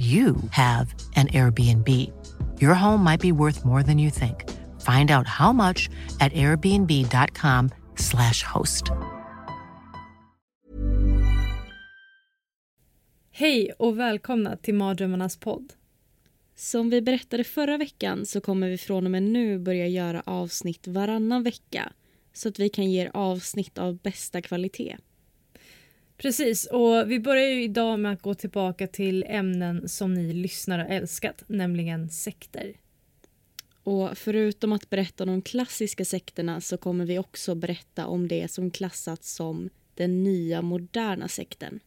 you have an Airbnb. Your home might be worth more than you think. Find out how much at airbnb.com slash host. Hej och välkomna till Mardrömmarnas podd. Som vi berättade förra veckan så kommer vi från och med nu börja göra avsnitt varannan vecka så att vi kan ge er avsnitt av bästa kvalitet. Precis, och vi börjar ju idag med att gå tillbaka till ämnen som ni lyssnare har älskat, nämligen sekter. Och förutom att berätta om de klassiska sekterna så kommer vi också berätta om det som klassats som den nya moderna sekten.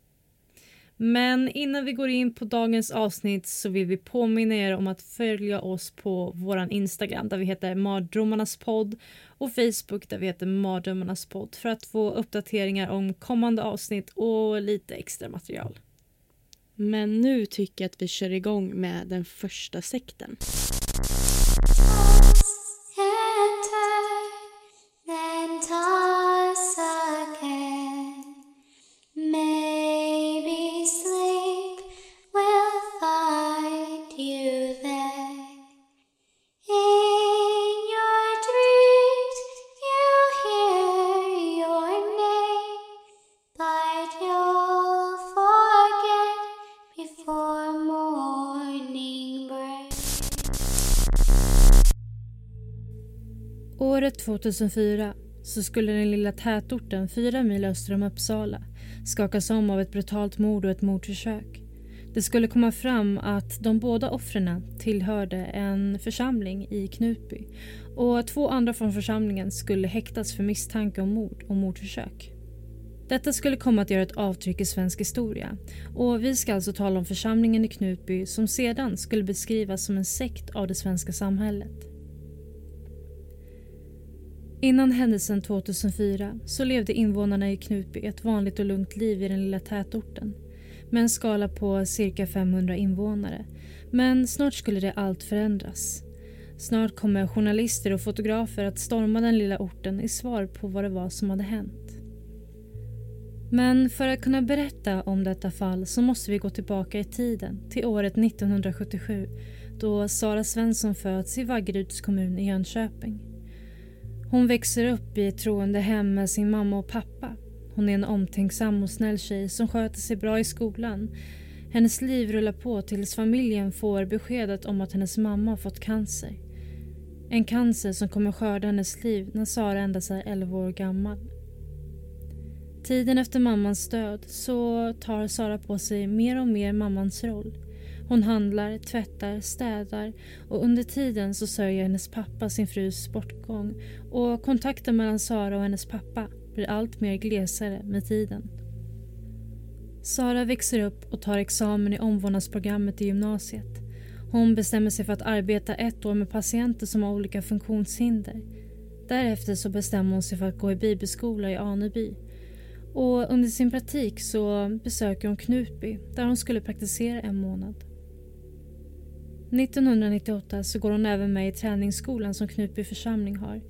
Men innan vi går in på dagens avsnitt så vill vi påminna er om att följa oss på vår Instagram där vi heter Mardrömmarnas podd och Facebook där vi heter Mardrömmarnas podd för att få uppdateringar om kommande avsnitt och lite extra material. Men nu tycker jag att vi kör igång med den första sekten. 2004 så skulle den lilla tätorten fyra mil öster om Uppsala skakas om av ett brutalt mord och ett mordförsök. Det skulle komma fram att de båda offren tillhörde en församling i Knutby och två andra från församlingen skulle häktas för misstanke om mord och mordförsök. Detta skulle komma att göra ett avtryck i svensk historia och vi ska alltså tala om församlingen i Knutby som sedan skulle beskrivas som en sekt av det svenska samhället. Innan händelsen 2004 så levde invånarna i Knutby ett vanligt och lugnt liv i den lilla tätorten med en skala på cirka 500 invånare. Men snart skulle det allt förändras. Snart kommer journalister och fotografer att storma den lilla orten i svar på vad det var som hade hänt. Men för att kunna berätta om detta fall så måste vi gå tillbaka i tiden till året 1977 då Sara Svensson föds i Vaggeryds kommun i Jönköping. Hon växer upp i ett troende hem med sin mamma och pappa. Hon är en omtänksam och snäll tjej som sköter sig bra i skolan. Hennes liv rullar på tills familjen får beskedet om att hennes mamma har fått cancer. En cancer som kommer skörda hennes liv när Sara endast är 11 år gammal. Tiden efter mammans död så tar Sara på sig mer och mer mammans roll. Hon handlar, tvättar, städar och under tiden så sörjer hennes pappa sin frus bortgång och kontakten mellan Sara och hennes pappa blir allt mer glesare med tiden. Sara växer upp och tar examen i omvårdnadsprogrammet i gymnasiet. Hon bestämmer sig för att arbeta ett år med patienter som har olika funktionshinder. Därefter så bestämmer hon sig för att gå i bibelskola i Aneby. Och under sin praktik så besöker hon Knutby där hon skulle praktisera en månad. 1998 så går hon även med i träningsskolan som Knutby församling har.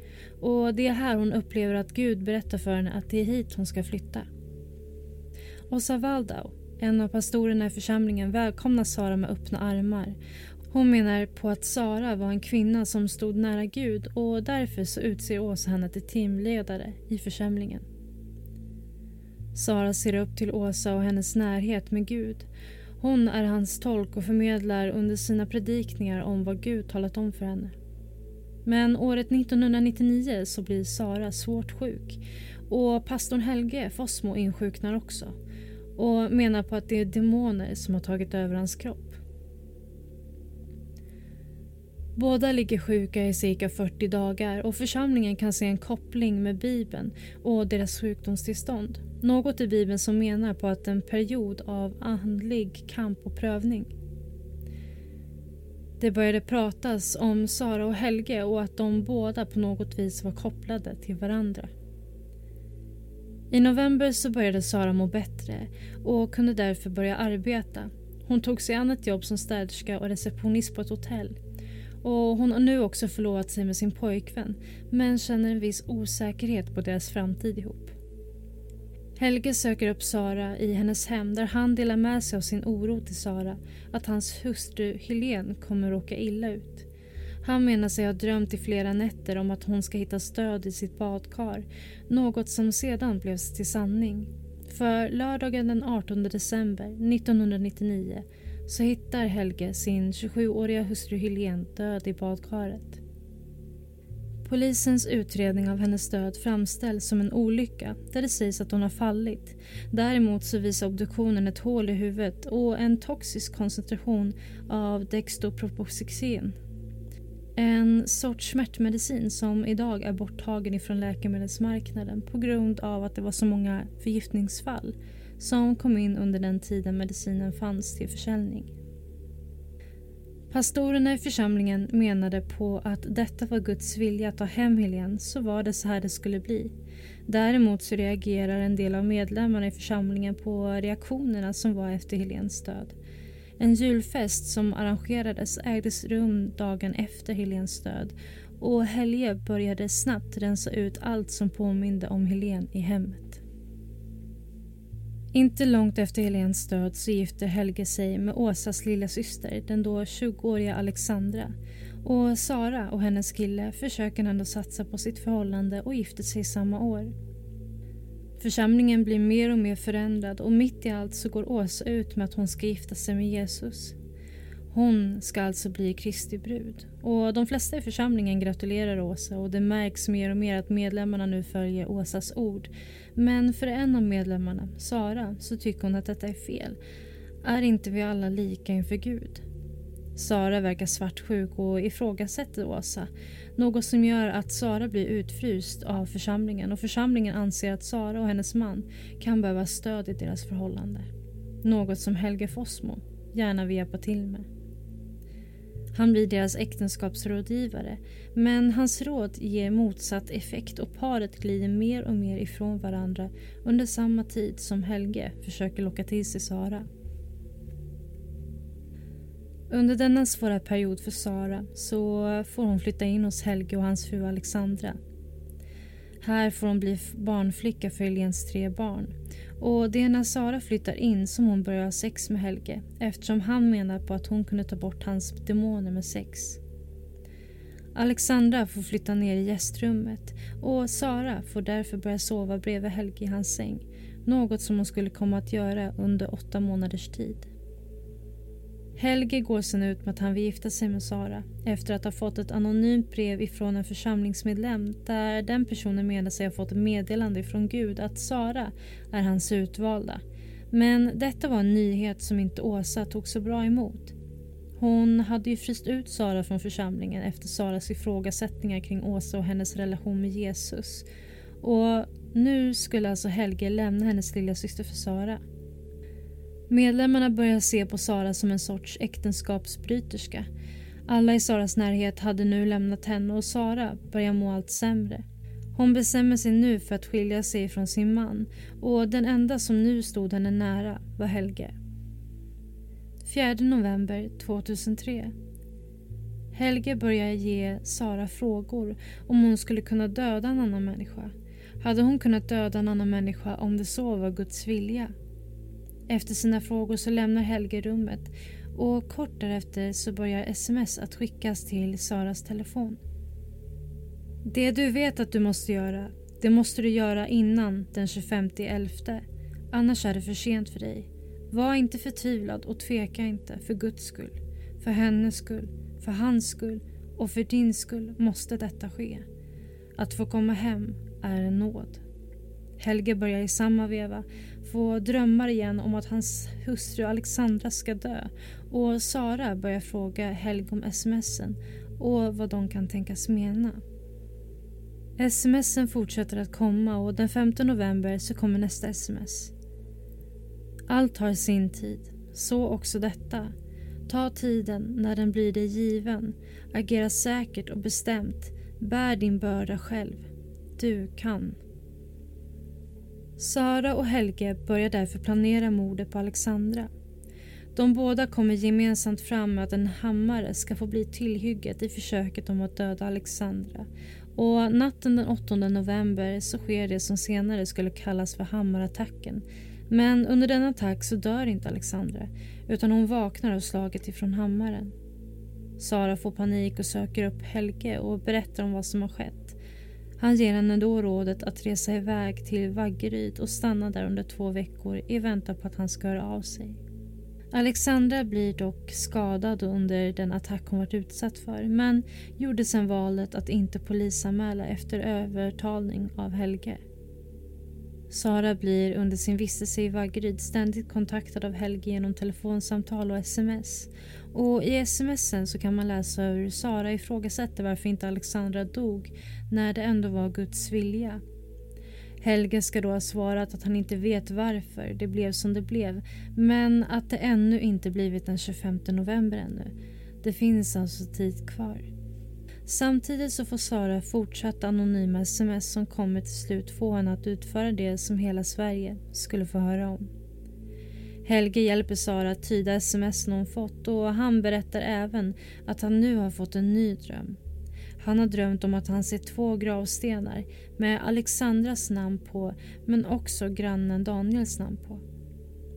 Och det är här hon upplever att Gud berättar för henne att det är hit hon ska flytta. Åsa Waldau, en av pastorerna i församlingen, välkomnar Sara med öppna armar. Hon menar på att Sara var en kvinna som stod nära Gud och därför så utser Åsa henne till teamledare i församlingen. Sara ser upp till Åsa och hennes närhet med Gud hon är hans tolk och förmedlar under sina predikningar om vad Gud talat om för henne. Men året 1999 så blir Sara svårt sjuk och pastorn Helge Fossmo insjuknar också och menar på att det är demoner som har tagit över hans kropp. Båda ligger sjuka i cirka 40 dagar och församlingen kan se en koppling med Bibeln och deras sjukdomstillstånd. Något i Bibeln som menar på att en period av andlig kamp och prövning. Det började pratas om Sara och Helge och att de båda på något vis var kopplade till varandra. I november så började Sara må bättre och kunde därför börja arbeta. Hon tog sig an ett jobb som städerska och receptionist på ett hotell. Och hon har nu också förlovat sig med sin pojkvän men känner en viss osäkerhet på deras framtid ihop. Helge söker upp Sara i hennes hem där han delar med sig av sin oro till Sara att hans hustru Helene kommer råka illa ut. Han menar sig ha drömt i flera nätter om att hon ska hitta stöd i sitt badkar. Något som sedan blev till sanning. För lördagen den 18 december 1999 så hittar Helge sin 27-åriga hustru Helene död i badkaret. Polisens utredning av hennes död framställs som en olycka där det sägs att hon har fallit. Däremot så visar obduktionen ett hål i huvudet och en toxisk koncentration av dextropropoxen. En sorts smärtmedicin som idag är borttagen ifrån läkemedelsmarknaden på grund av att det var så många förgiftningsfall som kom in under den tiden medicinen fanns till försäljning. Pastorerna i församlingen menade på att detta var Guds vilja att ta hem Helene, så var det så här det skulle bli. Däremot så reagerar en del av medlemmarna i församlingen på reaktionerna som var efter Helens död. En julfest som arrangerades ägdes rum dagen efter Helens död och Helge började snabbt rensa ut allt som påminde om Helen i hemmet. Inte långt efter Helens död så gifte Helge sig med Åsas lilla syster, den då 20-åriga Alexandra. Och Sara och hennes kille försöker ändå satsa på sitt förhållande och gifter sig samma år. Församlingen blir mer och mer förändrad och mitt i allt så går Åsa ut med att hon ska gifta sig med Jesus. Hon ska alltså bli Kristi brud. Och de flesta i församlingen gratulerar Åsa och det märks mer och mer att medlemmarna nu följer Åsas ord. Men för en av medlemmarna, Sara, så tycker hon att detta är fel. Är inte vi alla lika inför Gud? Sara verkar svartsjuk och ifrågasätter Åsa. Något som gör att Sara blir utfryst av församlingen och församlingen anser att Sara och hennes man kan behöva stöd i deras förhållande. Något som Helge Fossmo gärna vill hjälpa till med. Han blir deras äktenskapsrådgivare men hans råd ger motsatt effekt och paret glider mer och mer ifrån varandra under samma tid som Helge försöker locka till sig Sara. Under denna svåra period för Sara så får hon flytta in hos Helge och hans fru Alexandra. Här får hon bli barnflicka för Helens tre barn. Och det är när Sara flyttar in som hon börjar ha sex med Helge eftersom han menar på att hon kunde ta bort hans demoner med sex. Alexandra får flytta ner i gästrummet och Sara får därför börja sova bredvid Helge i hans säng. Något som hon skulle komma att göra under åtta månaders tid. Helge går sen ut med att han vill gifta sig med Sara efter att ha fått ett anonymt brev ifrån en församlingsmedlem där den personen menar sig ha fått ett meddelande ifrån Gud att Sara är hans utvalda. Men detta var en nyhet som inte Åsa tog så bra emot. Hon hade ju fryst ut Sara från församlingen efter Saras ifrågasättningar kring Åsa och hennes relation med Jesus. Och nu skulle alltså Helge lämna hennes lilla syster för Sara. Medlemmarna börjar se på Sara som en sorts äktenskapsbryterska. Alla i Saras närhet hade nu lämnat henne och Sara börjar må allt sämre. Hon bestämmer sig nu för att skilja sig från sin man och den enda som nu stod henne nära var Helge. 4 november 2003. Helge börjar ge Sara frågor om hon skulle kunna döda en annan människa. Hade hon kunnat döda en annan människa om det så var Guds vilja? Efter sina frågor så lämnar Helge rummet och kort därefter så börjar sms att skickas till Saras telefon. Det du vet att du måste göra, det måste du göra innan den 25 11. Annars är det för sent för dig. Var inte förtvivlad och tveka inte för Guds skull. För hennes skull, för hans skull och för din skull måste detta ske. Att få komma hem är en nåd. Helge börjar i samma veva få drömmar igen om att hans hustru Alexandra ska dö och Sara börjar fråga Helge om smsen och vad de kan tänkas mena. Smsen fortsätter att komma och den 5 november så kommer nästa sms. Allt har sin tid, så också detta. Ta tiden när den blir dig given. Agera säkert och bestämt. Bär din börda själv. Du kan. Sara och Helge börjar därför planera mordet på Alexandra. De båda kommer gemensamt fram med att en hammare ska få bli tillhygget i försöket om att döda Alexandra. Och natten den 8 november så sker det som senare skulle kallas för hammarattacken. Men under denna attack så dör inte Alexandra utan hon vaknar av slaget ifrån hammaren. Sara får panik och söker upp Helge och berättar om vad som har skett. Han ger henne då rådet att resa iväg till Vaggeryd och stanna där under två veckor i väntan på att han ska höra av sig. Alexandra blir dock skadad under den attack hon varit utsatt för men gjorde sen valet att inte polisanmäla efter övertalning av Helge. Sara blir under sin vistelse i Vaggeryd ständigt kontaktad av Helge genom telefonsamtal och sms. Och I smsen så kan man läsa hur Sara ifrågasätter varför inte Alexandra dog när det ändå var Guds vilja. Helge ska då ha svarat att han inte vet varför det blev som det blev men att det ännu inte blivit den 25 november ännu. Det finns alltså tid kvar. Samtidigt så får Sara fortsatt anonyma sms som kommer till slut få henne att utföra det som hela Sverige skulle få höra om. Helge hjälper Sara att tyda sms hon fått och han berättar även att han nu har fått en ny dröm. Han har drömt om att han ser två gravstenar med Alexandras namn på men också grannen Daniels namn på.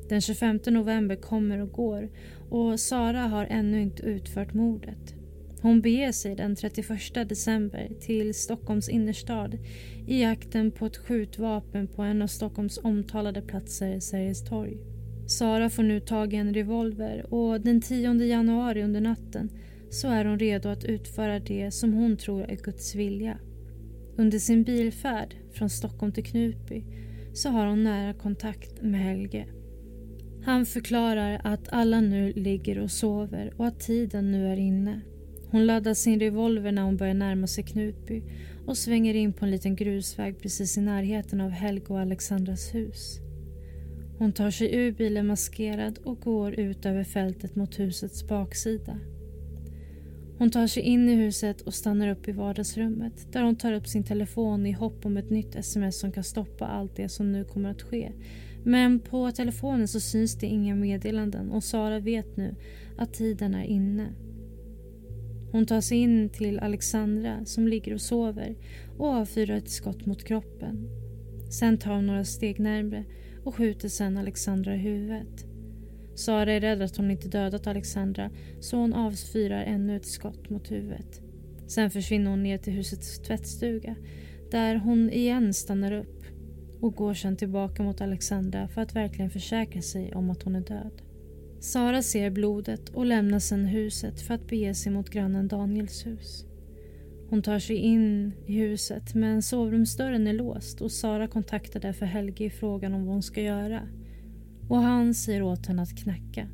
Den 25 november kommer och går och Sara har ännu inte utfört mordet. Hon beger sig den 31 december till Stockholms innerstad i jakten på ett skjutvapen på en av Stockholms omtalade platser, Sergels torg. Sara får nu tag i en revolver och den 10 januari under natten så är hon redo att utföra det som hon tror är Guds vilja. Under sin bilfärd från Stockholm till Knutby så har hon nära kontakt med Helge. Han förklarar att alla nu ligger och sover och att tiden nu är inne. Hon laddar sin revolver när hon börjar närma sig Knutby och svänger in på en liten grusväg precis i närheten av Helge och Alexandras hus. Hon tar sig ur bilen maskerad och går ut över fältet mot husets baksida. Hon tar sig in i huset och stannar upp i vardagsrummet där hon tar upp sin telefon i hopp om ett nytt sms som kan stoppa allt det som nu kommer att ske. Men på telefonen så syns det inga meddelanden och Sara vet nu att tiden är inne. Hon tar sig in till Alexandra som ligger och sover och avfyrar ett skott mot kroppen. Sen tar hon några steg närmre och skjuter sen Alexandra i huvudet. Sara är rädd att hon inte dödat Alexandra så hon avfyrar ännu ett skott mot huvudet. Sen försvinner hon ner till husets tvättstuga där hon igen stannar upp och går sen tillbaka mot Alexandra för att verkligen försäkra sig om att hon är död. Sara ser blodet och lämnar sen huset för att bege sig mot grannen Daniels hus. Hon tar sig in i huset men sovrumsdörren är låst och Sara kontaktar därför Helge i frågan om vad hon ska göra. Och han säger åt henne att knacka.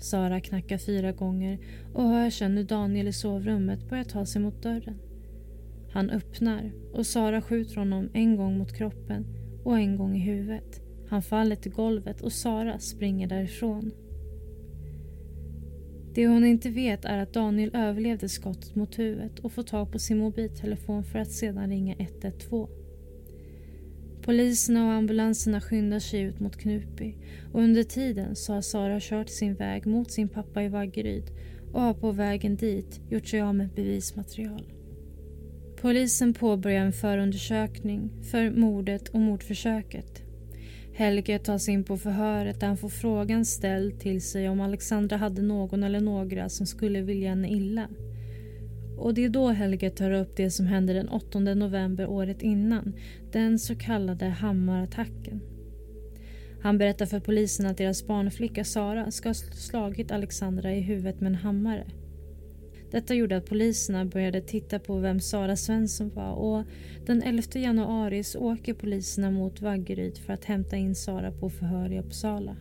Sara knackar fyra gånger och hör sen hur Daniel i sovrummet börjar ta sig mot dörren. Han öppnar och Sara skjuter honom en gång mot kroppen och en gång i huvudet. Han faller till golvet och Sara springer därifrån. Det hon inte vet är att Daniel överlevde skottet mot huvudet och får tag på sin mobiltelefon för att sedan ringa 112. Poliserna och ambulanserna skyndar sig ut mot Knutby och under tiden så har Sara kört sin väg mot sin pappa i Vaggeryd och har på vägen dit gjort sig av med bevismaterial. Polisen påbörjar en förundersökning för mordet och mordförsöket Helge tas in på förhöret där han får frågan ställd till sig om Alexandra hade någon eller några som skulle vilja henne illa. Och det är då Helge tar upp det som hände den 8 november året innan, den så kallade Hammarattacken. Han berättar för polisen att deras barnflicka Sara ska ha slagit Alexandra i huvudet med en hammare. Detta gjorde att poliserna började titta på vem Sara Svensson var och den 11 januari så åker poliserna mot Vaggeryd för att hämta in Sara på förhör i Uppsala.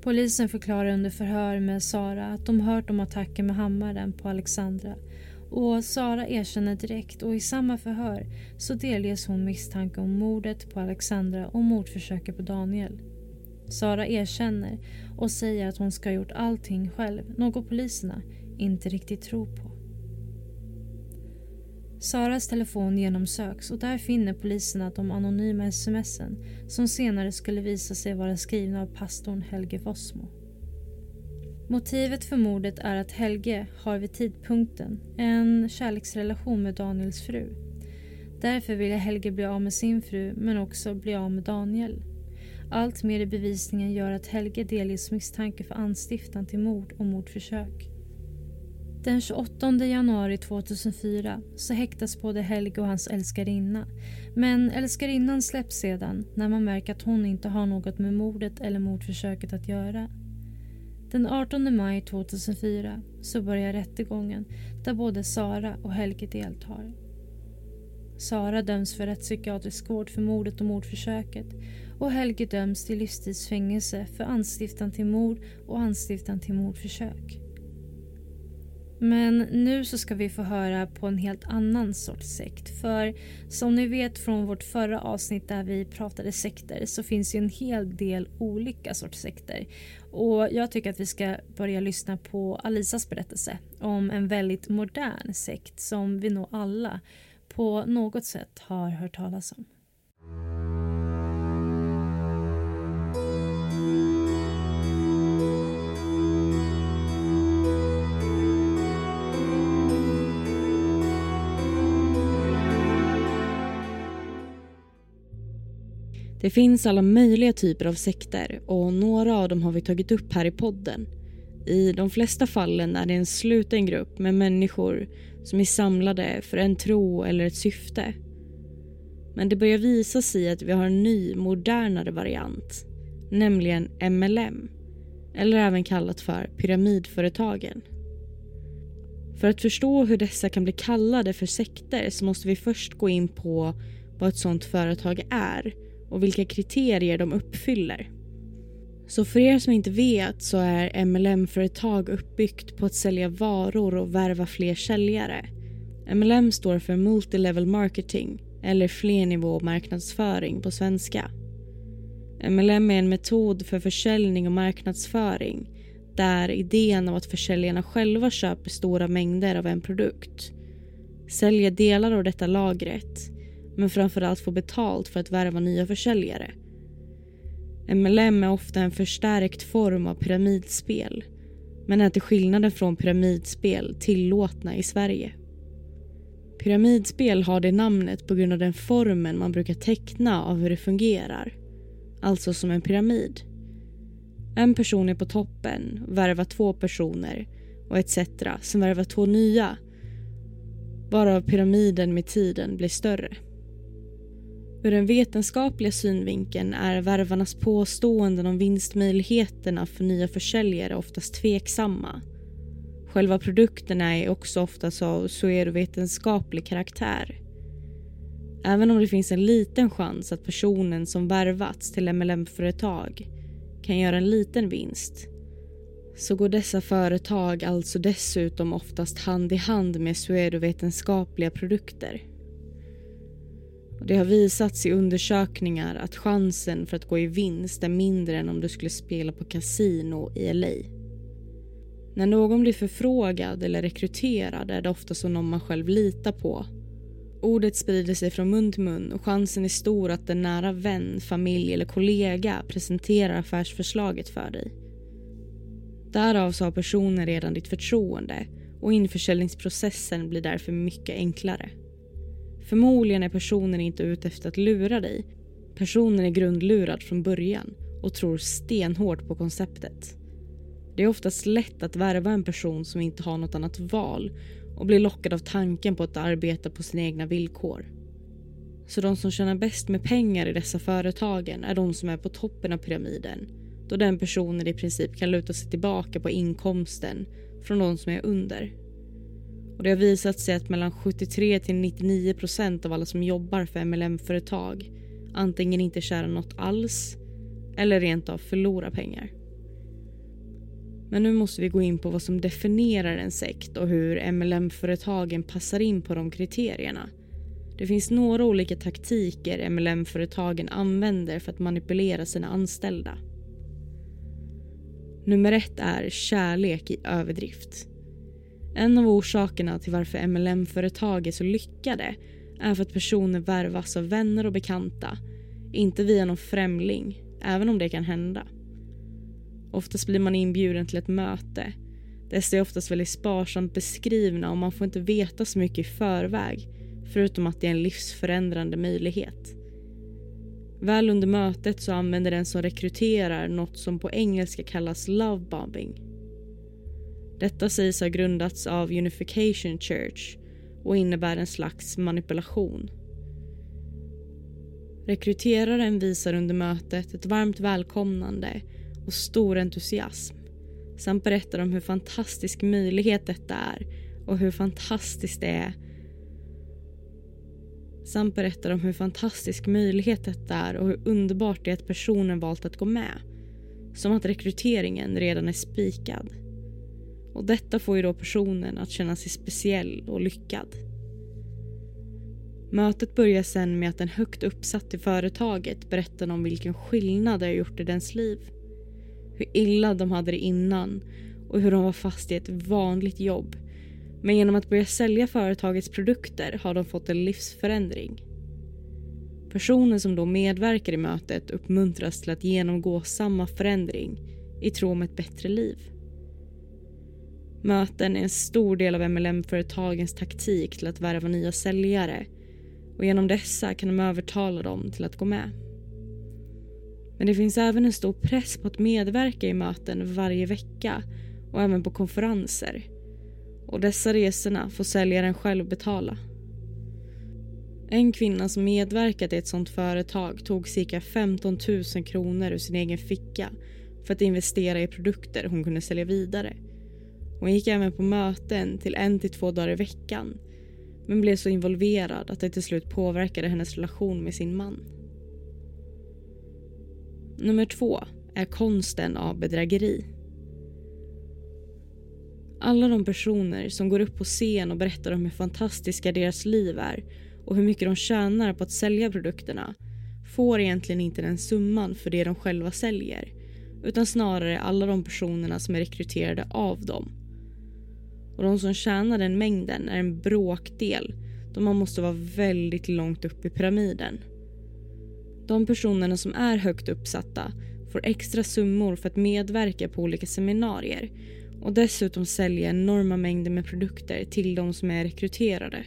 Polisen förklarar under förhör med Sara att de hört om attacken med hammaren på Alexandra och Sara erkänner direkt och i samma förhör så delges hon misstanke om mordet på Alexandra och mordförsöket på Daniel. Sara erkänner och säger att hon ska ha gjort allting själv, något poliserna inte riktigt tror på. Saras telefon genomsöks och där finner poliserna de anonyma smsen som senare skulle visa sig vara skrivna av pastorn Helge Fossmo. Motivet för mordet är att Helge har vid tidpunkten en kärleksrelation med Daniels fru. Därför ville Helge bli av med sin fru men också bli av med Daniel. Allt mer i bevisningen gör att Helge delges misstanke för anstiftan till mord och mordförsök. Den 28 januari 2004 så häktas både Helge och hans älskarinna. Men älskarinnan släpps sedan när man märker att hon inte har något med mordet eller mordförsöket att göra. Den 18 maj 2004 så börjar rättegången där både Sara och Helge deltar. Sara döms för rättspsykiatrisk vård för mordet och mordförsöket och Helge döms till livstidsfängelse för anstiftan till mord och anstiftan till mordförsök. Men nu så ska vi få höra på en helt annan sorts sekt. För som ni vet från vårt förra avsnitt där vi pratade sekter så finns ju en hel del olika sorts sekter. Och jag tycker att vi ska börja lyssna på Alisas berättelse om en väldigt modern sekt som vi nog alla på något sätt har hört talas om. Det finns alla möjliga typer av sekter och några av dem har vi tagit upp här i podden. I de flesta fallen är det en sluten grupp med människor som är samlade för en tro eller ett syfte. Men det börjar visa sig att vi har en ny, modernare variant, nämligen MLM, eller även kallat för pyramidföretagen. För att förstå hur dessa kan bli kallade för sekter så måste vi först gå in på vad ett sådant företag är och vilka kriterier de uppfyller. Så för er som inte vet så är MLM-företag uppbyggt på att sälja varor och värva fler säljare. MLM står för Multilevel Marketing eller flernivå marknadsföring på svenska. MLM är en metod för försäljning och marknadsföring där idén av att försäljarna själva köper stora mängder av en produkt, säljer delar av detta lagret men framförallt få betalt för att värva nya försäljare. MLM är ofta en förstärkt form av pyramidspel men är till skillnaden från pyramidspel tillåtna i Sverige. Pyramidspel har det namnet på grund av den formen man brukar teckna av hur det fungerar. Alltså som en pyramid. En person är på toppen, värvar två personer och etc. som värvar två nya varav pyramiden med tiden blir större. Ur den vetenskapliga synvinkeln är värvarnas påståenden om vinstmöjligheterna för nya försäljare oftast tveksamma. Själva produkterna är också oftast av pseudovetenskaplig karaktär. Även om det finns en liten chans att personen som värvats till MLM-företag kan göra en liten vinst så går dessa företag alltså dessutom oftast hand i hand med pseudovetenskapliga produkter. Det har visats i undersökningar att chansen för att gå i vinst är mindre än om du skulle spela på kasino i LA. När någon blir förfrågad eller rekryterad är det ofta som någon man själv litar på. Ordet sprider sig från mun till mun och chansen är stor att en nära vän, familj eller kollega presenterar affärsförslaget för dig. Därav så har personen redan ditt förtroende och införsäljningsprocessen blir därför mycket enklare. Förmodligen är personen inte ute efter att lura dig. Personen är grundlurad från början och tror stenhårt på konceptet. Det är oftast lätt att värva en person som inte har något annat val och blir lockad av tanken på att arbeta på sina egna villkor. Så de som tjänar bäst med pengar i dessa företagen är de som är på toppen av pyramiden då den personen i princip kan luta sig tillbaka på inkomsten från de som är under. Och det har visat sig att mellan 73 till 99 procent av alla som jobbar för MLM-företag antingen inte tjänar något alls eller rent av förlorar pengar. Men nu måste vi gå in på vad som definierar en sekt och hur MLM-företagen passar in på de kriterierna. Det finns några olika taktiker MLM-företagen använder för att manipulera sina anställda. Nummer ett är kärlek i överdrift. En av orsakerna till varför MLM-företag är så lyckade är för att personer värvas av vänner och bekanta, inte via någon främling, även om det kan hända. Oftast blir man inbjuden till ett möte. Dessa är oftast väldigt sparsamt beskrivna och man får inte veta så mycket i förväg förutom att det är en livsförändrande möjlighet. Väl under mötet så använder den som rekryterar något som på engelska kallas lovebombing. Detta sägs ha grundats av Unification Church och innebär en slags manipulation. Rekryteraren visar under mötet ett varmt välkomnande och stor entusiasm samt berättar om hur fantastisk möjlighet detta är och hur fantastiskt det är samt berättar om hur fantastisk möjlighet detta är och hur underbart det är att personen valt att gå med. Som att rekryteringen redan är spikad. Och detta får ju då personen att känna sig speciell och lyckad. Mötet börjar sen med att en högt uppsatt i företaget berättar om vilken skillnad det har gjort i dens liv. Hur illa de hade det innan och hur de var fast i ett vanligt jobb men genom att börja sälja företagets produkter har de fått en livsförändring. Personen som då medverkar i mötet uppmuntras till att genomgå samma förändring i tro om ett bättre liv. Möten är en stor del av MLM-företagens taktik till att värva nya säljare och genom dessa kan de övertala dem till att gå med. Men det finns även en stor press på att medverka i möten varje vecka och även på konferenser och dessa resorna får säljaren själv betala. En kvinna som medverkat i ett sådant företag tog cirka 15 000 kronor ur sin egen ficka för att investera i produkter hon kunde sälja vidare. Hon gick även på möten till en till två dagar i veckan men blev så involverad att det till slut påverkade hennes relation med sin man. Nummer två är konsten av bedrägeri. Alla de personer som går upp på scen och berättar om hur fantastiska deras liv är och hur mycket de tjänar på att sälja produkterna får egentligen inte den summan för det de själva säljer utan snarare alla de personerna som är rekryterade av dem. Och de som tjänar den mängden är en bråkdel då man måste vara väldigt långt upp i pyramiden. De personerna som är högt uppsatta får extra summor för att medverka på olika seminarier och dessutom sälja enorma mängder med produkter till de som är rekryterade.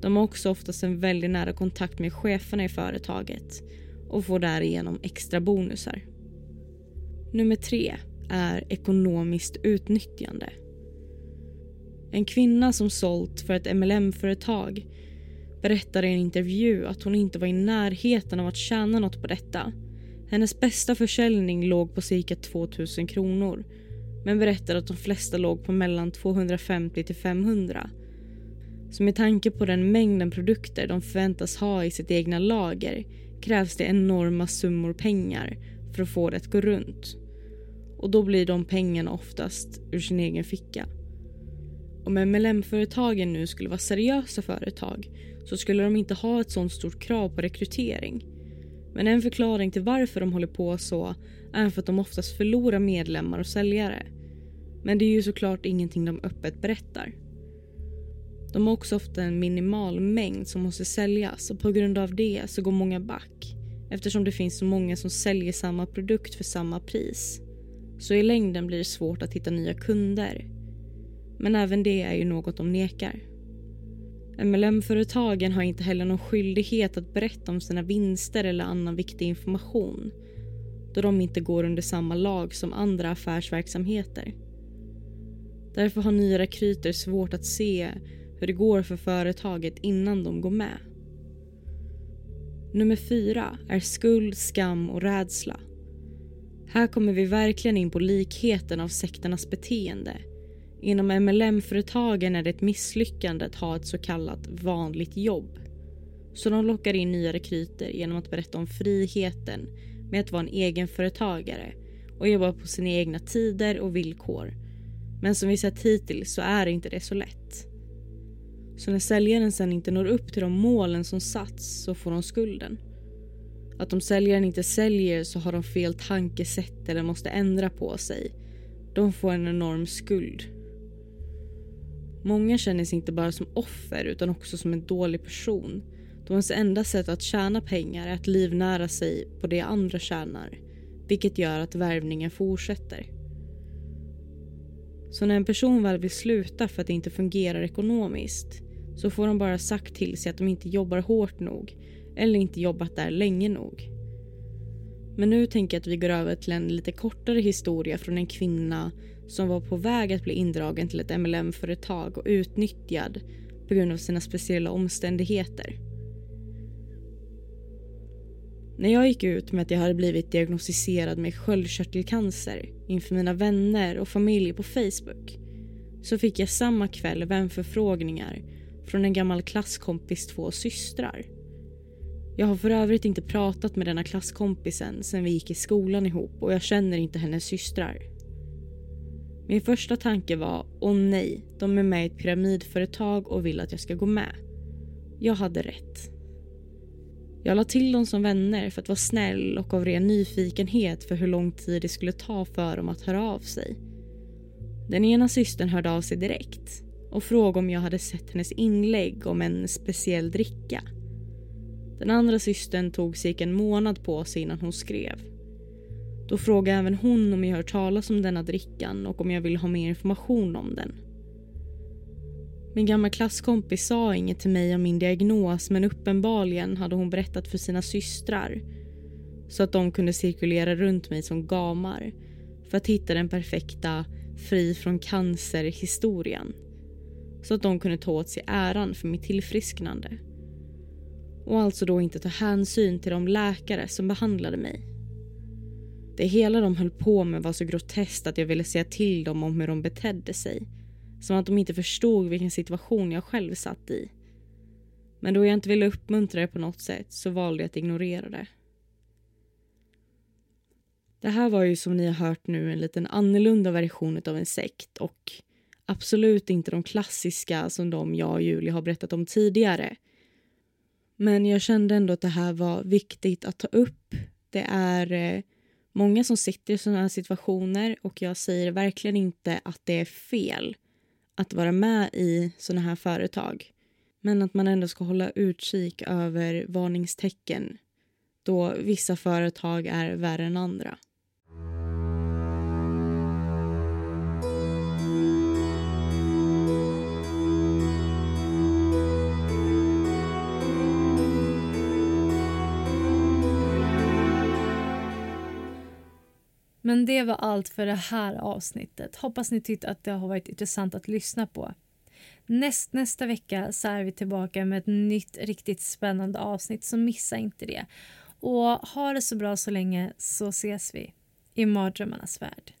De har också oftast en väldigt nära kontakt med cheferna i företaget och får därigenom extra bonusar. Nummer tre är ekonomiskt utnyttjande. En kvinna som sålt för ett MLM-företag berättar i en intervju att hon inte var i närheten av att tjäna något på detta. Hennes bästa försäljning låg på cirka 2000 kronor men berättade att de flesta låg på mellan 250 till 500. Så med tanke på den mängden produkter de förväntas ha i sitt egna lager krävs det enorma summor pengar för att få det att gå runt. Och då blir de pengarna oftast ur sin egen ficka. Om MLM-företagen nu skulle vara seriösa företag så skulle de inte ha ett sånt stort krav på rekrytering. Men en förklaring till varför de håller på så är för att de oftast förlorar medlemmar och säljare. Men det är ju såklart ingenting de öppet berättar. De har också ofta en minimal mängd som måste säljas och på grund av det så går många back eftersom det finns så många som säljer samma produkt för samma pris. Så i längden blir det svårt att hitta nya kunder. Men även det är ju något de nekar. MLM-företagen har inte heller någon skyldighet att berätta om sina vinster eller annan viktig information då de inte går under samma lag som andra affärsverksamheter. Därför har nya rekryter svårt att se hur det går för företaget innan de går med. Nummer fyra är skuld, skam och rädsla. Här kommer vi verkligen in på likheten av sekternas beteende. Inom MLM-företagen är det ett misslyckande att ha ett så kallat vanligt jobb. Så de lockar in nya rekryter genom att berätta om friheten med att vara en egenföretagare och jobba på sina egna tider och villkor men som vi sett hittills så är inte det så lätt. Så när säljaren sen inte når upp till de målen som satts så får de skulden. Att om säljaren inte säljer så har de fel tankesätt eller måste ändra på sig de får en enorm skuld. Många känner sig inte bara som offer utan också som en dålig person då ens enda sätt att tjäna pengar är att livnära sig på det andra tjänar vilket gör att värvningen fortsätter. Så när en person väl vill sluta för att det inte fungerar ekonomiskt så får de bara sagt till sig att de inte jobbar hårt nog eller inte jobbat där länge nog. Men nu tänker jag att vi går över till en lite kortare historia från en kvinna som var på väg att bli indragen till ett MLM-företag och utnyttjad på grund av sina speciella omständigheter. När jag gick ut med att jag hade blivit diagnostiserad med sköldkörtelcancer inför mina vänner och familj på Facebook så fick jag samma kväll vänförfrågningar från en gammal klasskompis två systrar. Jag har för övrigt inte pratat med denna klasskompisen sen vi gick i skolan ihop och jag känner inte hennes systrar. Min första tanke var, åh nej, de är med i ett pyramidföretag och vill att jag ska gå med. Jag hade rätt. Jag la till dem som vänner för att vara snäll och av ren nyfikenhet för hur lång tid det skulle ta för dem att höra av sig. Den ena systern hörde av sig direkt och frågade om jag hade sett hennes inlägg om en speciell dricka. Den andra systern tog cirka en månad på sig innan hon skrev. Då frågade även hon om jag hört talas om denna drickan och om jag ville ha mer information om den. Min gamla klasskompis sa inget till mig om min diagnos men uppenbarligen hade hon berättat för sina systrar så att de kunde cirkulera runt mig som gamar för att hitta den perfekta fri från cancer-historien så att de kunde ta åt sig äran för mitt tillfrisknande och alltså då inte ta hänsyn till de läkare som behandlade mig. Det hela de höll på med var så groteskt att jag ville säga till dem om hur de betedde sig som att de inte förstod vilken situation jag själv satt i. Men då jag inte ville uppmuntra det på något sätt så valde jag att ignorera det. Det här var ju som ni har hört nu en liten annorlunda version av en sekt och absolut inte de klassiska som de jag och Julia har berättat om tidigare. Men jag kände ändå att det här var viktigt att ta upp. Det är eh, många som sitter i sådana här situationer och jag säger verkligen inte att det är fel att vara med i sådana här företag. Men att man ändå ska hålla utkik över varningstecken då vissa företag är värre än andra. Men det var allt för det här avsnittet. Hoppas ni tyckte att det har varit intressant att lyssna på. Näst, nästa vecka så är vi tillbaka med ett nytt riktigt spännande avsnitt så missa inte det. Och ha det så bra så länge så ses vi i mardrömmarnas värld.